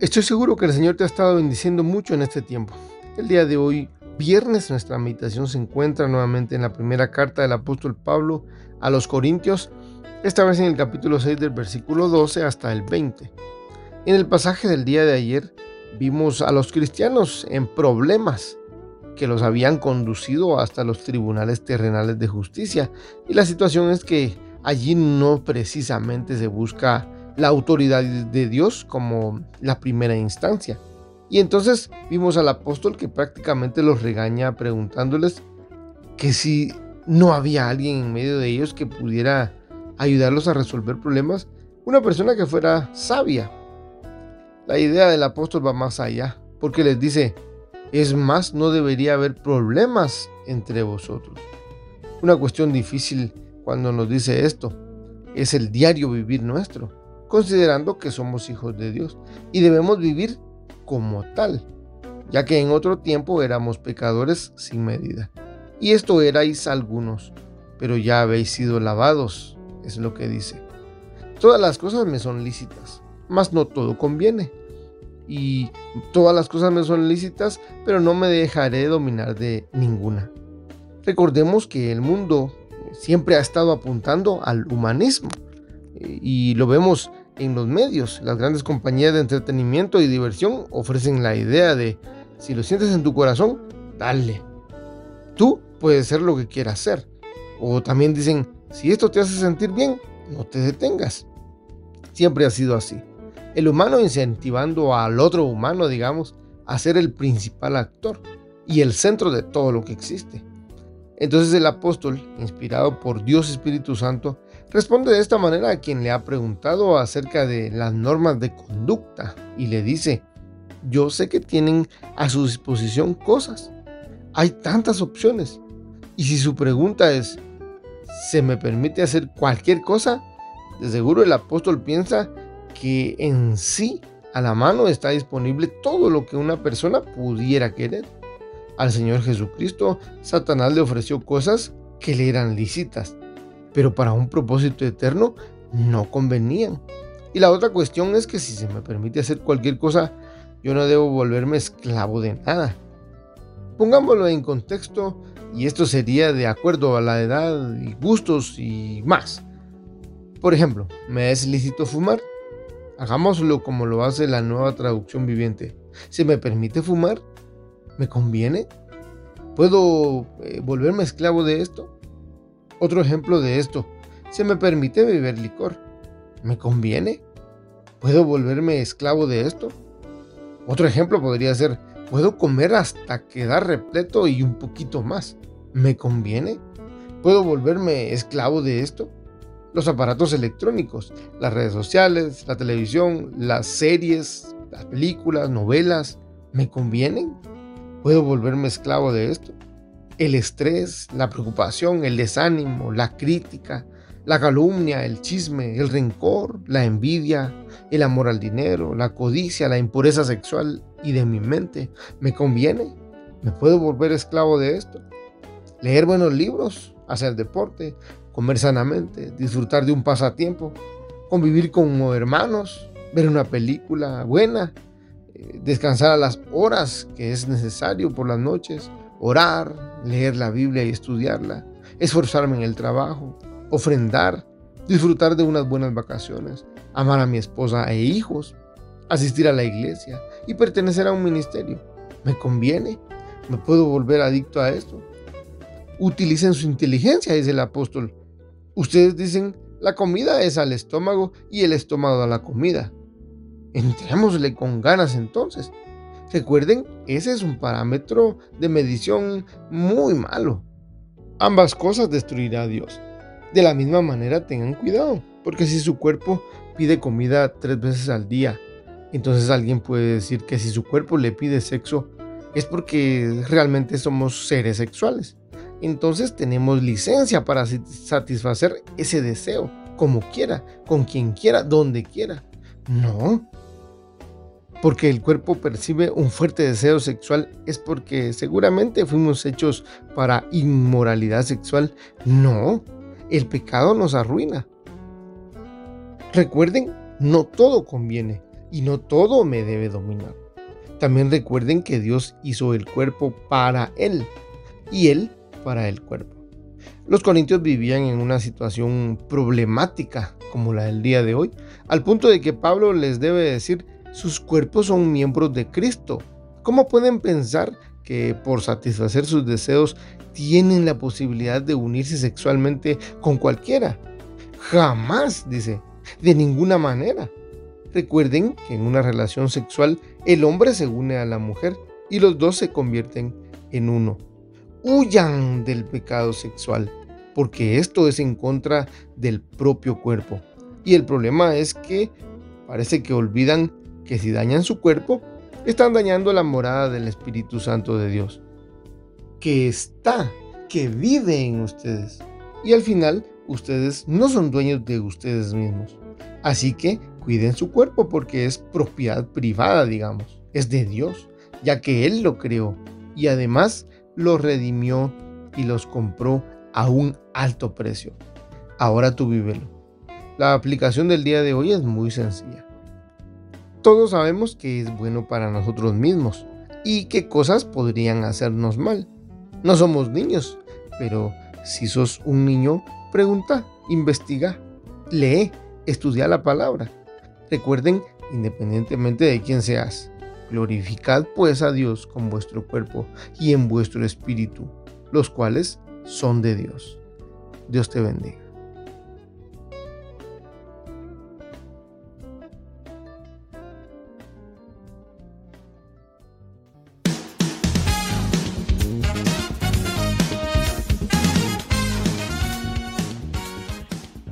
Estoy seguro que el Señor te ha estado bendiciendo mucho en este tiempo. El día de hoy, viernes, nuestra meditación se encuentra nuevamente en la primera carta del apóstol Pablo a los Corintios, esta vez en el capítulo 6 del versículo 12 hasta el 20. En el pasaje del día de ayer vimos a los cristianos en problemas que los habían conducido hasta los tribunales terrenales de justicia y la situación es que allí no precisamente se busca la autoridad de Dios como la primera instancia. Y entonces vimos al apóstol que prácticamente los regaña preguntándoles que si no había alguien en medio de ellos que pudiera ayudarlos a resolver problemas, una persona que fuera sabia. La idea del apóstol va más allá, porque les dice, es más, no debería haber problemas entre vosotros. Una cuestión difícil cuando nos dice esto es el diario vivir nuestro considerando que somos hijos de Dios y debemos vivir como tal, ya que en otro tiempo éramos pecadores sin medida. Y esto erais algunos, pero ya habéis sido lavados, es lo que dice. Todas las cosas me son lícitas, mas no todo conviene. Y todas las cosas me son lícitas, pero no me dejaré dominar de ninguna. Recordemos que el mundo siempre ha estado apuntando al humanismo y lo vemos en los medios. Las grandes compañías de entretenimiento y diversión ofrecen la idea de, si lo sientes en tu corazón, dale. Tú puedes ser lo que quieras ser. O también dicen, si esto te hace sentir bien, no te detengas. Siempre ha sido así. El humano incentivando al otro humano, digamos, a ser el principal actor y el centro de todo lo que existe. Entonces el apóstol, inspirado por Dios Espíritu Santo, responde de esta manera a quien le ha preguntado acerca de las normas de conducta y le dice, yo sé que tienen a su disposición cosas. Hay tantas opciones. Y si su pregunta es, ¿se me permite hacer cualquier cosa? De seguro el apóstol piensa que en sí a la mano está disponible todo lo que una persona pudiera querer. Al Señor Jesucristo, Satanás le ofreció cosas que le eran lícitas, pero para un propósito eterno no convenían. Y la otra cuestión es que si se me permite hacer cualquier cosa, yo no debo volverme esclavo de nada. Pongámoslo en contexto y esto sería de acuerdo a la edad y gustos y más. Por ejemplo, ¿me es lícito fumar? Hagámoslo como lo hace la nueva traducción viviente. ¿Se me permite fumar? ¿Me conviene? ¿Puedo eh, volverme esclavo de esto? Otro ejemplo de esto. ¿Se me permite beber licor? ¿Me conviene? ¿Puedo volverme esclavo de esto? Otro ejemplo podría ser, ¿puedo comer hasta quedar repleto y un poquito más? ¿Me conviene? ¿Puedo volverme esclavo de esto? Los aparatos electrónicos, las redes sociales, la televisión, las series, las películas, novelas, ¿me convienen? ¿Puedo volverme esclavo de esto? El estrés, la preocupación, el desánimo, la crítica, la calumnia, el chisme, el rencor, la envidia, el amor al dinero, la codicia, la impureza sexual. Y de mi mente, ¿me conviene? ¿Me puedo volver esclavo de esto? Leer buenos libros, hacer deporte, comer sanamente, disfrutar de un pasatiempo, convivir con hermanos, ver una película buena, descansar a las horas que es necesario por las noches, orar, leer la Biblia y estudiarla, esforzarme en el trabajo, ofrendar, disfrutar de unas buenas vacaciones, amar a mi esposa e hijos, asistir a la iglesia y pertenecer a un ministerio. ¿Me conviene? ¿Me puedo volver adicto a esto? Utilicen su inteligencia, dice el apóstol. Ustedes dicen, la comida es al estómago y el estómago a la comida. Entrémosle con ganas entonces. Recuerden, ese es un parámetro de medición muy malo. Ambas cosas destruirá a Dios. De la misma manera, tengan cuidado, porque si su cuerpo pide comida tres veces al día, entonces alguien puede decir que si su cuerpo le pide sexo, es porque realmente somos seres sexuales. Entonces tenemos licencia para satisfacer ese deseo, como quiera, con quien quiera, donde quiera. No, porque el cuerpo percibe un fuerte deseo sexual es porque seguramente fuimos hechos para inmoralidad sexual. No, el pecado nos arruina. Recuerden, no todo conviene y no todo me debe dominar. También recuerden que Dios hizo el cuerpo para Él y Él para el cuerpo. Los corintios vivían en una situación problemática como la del día de hoy, al punto de que Pablo les debe decir, sus cuerpos son miembros de Cristo. ¿Cómo pueden pensar que por satisfacer sus deseos tienen la posibilidad de unirse sexualmente con cualquiera? Jamás, dice, de ninguna manera. Recuerden que en una relación sexual el hombre se une a la mujer y los dos se convierten en uno. Huyan del pecado sexual, porque esto es en contra del propio cuerpo. Y el problema es que parece que olvidan que si dañan su cuerpo, están dañando la morada del Espíritu Santo de Dios, que está, que vive en ustedes. Y al final, ustedes no son dueños de ustedes mismos. Así que cuiden su cuerpo porque es propiedad privada, digamos. Es de Dios, ya que Él lo creó y además lo redimió y los compró a un alto precio. Ahora tú vívelo. La aplicación del día de hoy es muy sencilla. Todos sabemos que es bueno para nosotros mismos y qué cosas podrían hacernos mal. No somos niños, pero si sos un niño, pregunta, investiga, lee, estudia la palabra. Recuerden, independientemente de quién seas, glorificad pues a Dios con vuestro cuerpo y en vuestro espíritu, los cuales son de Dios. Dios te bendiga.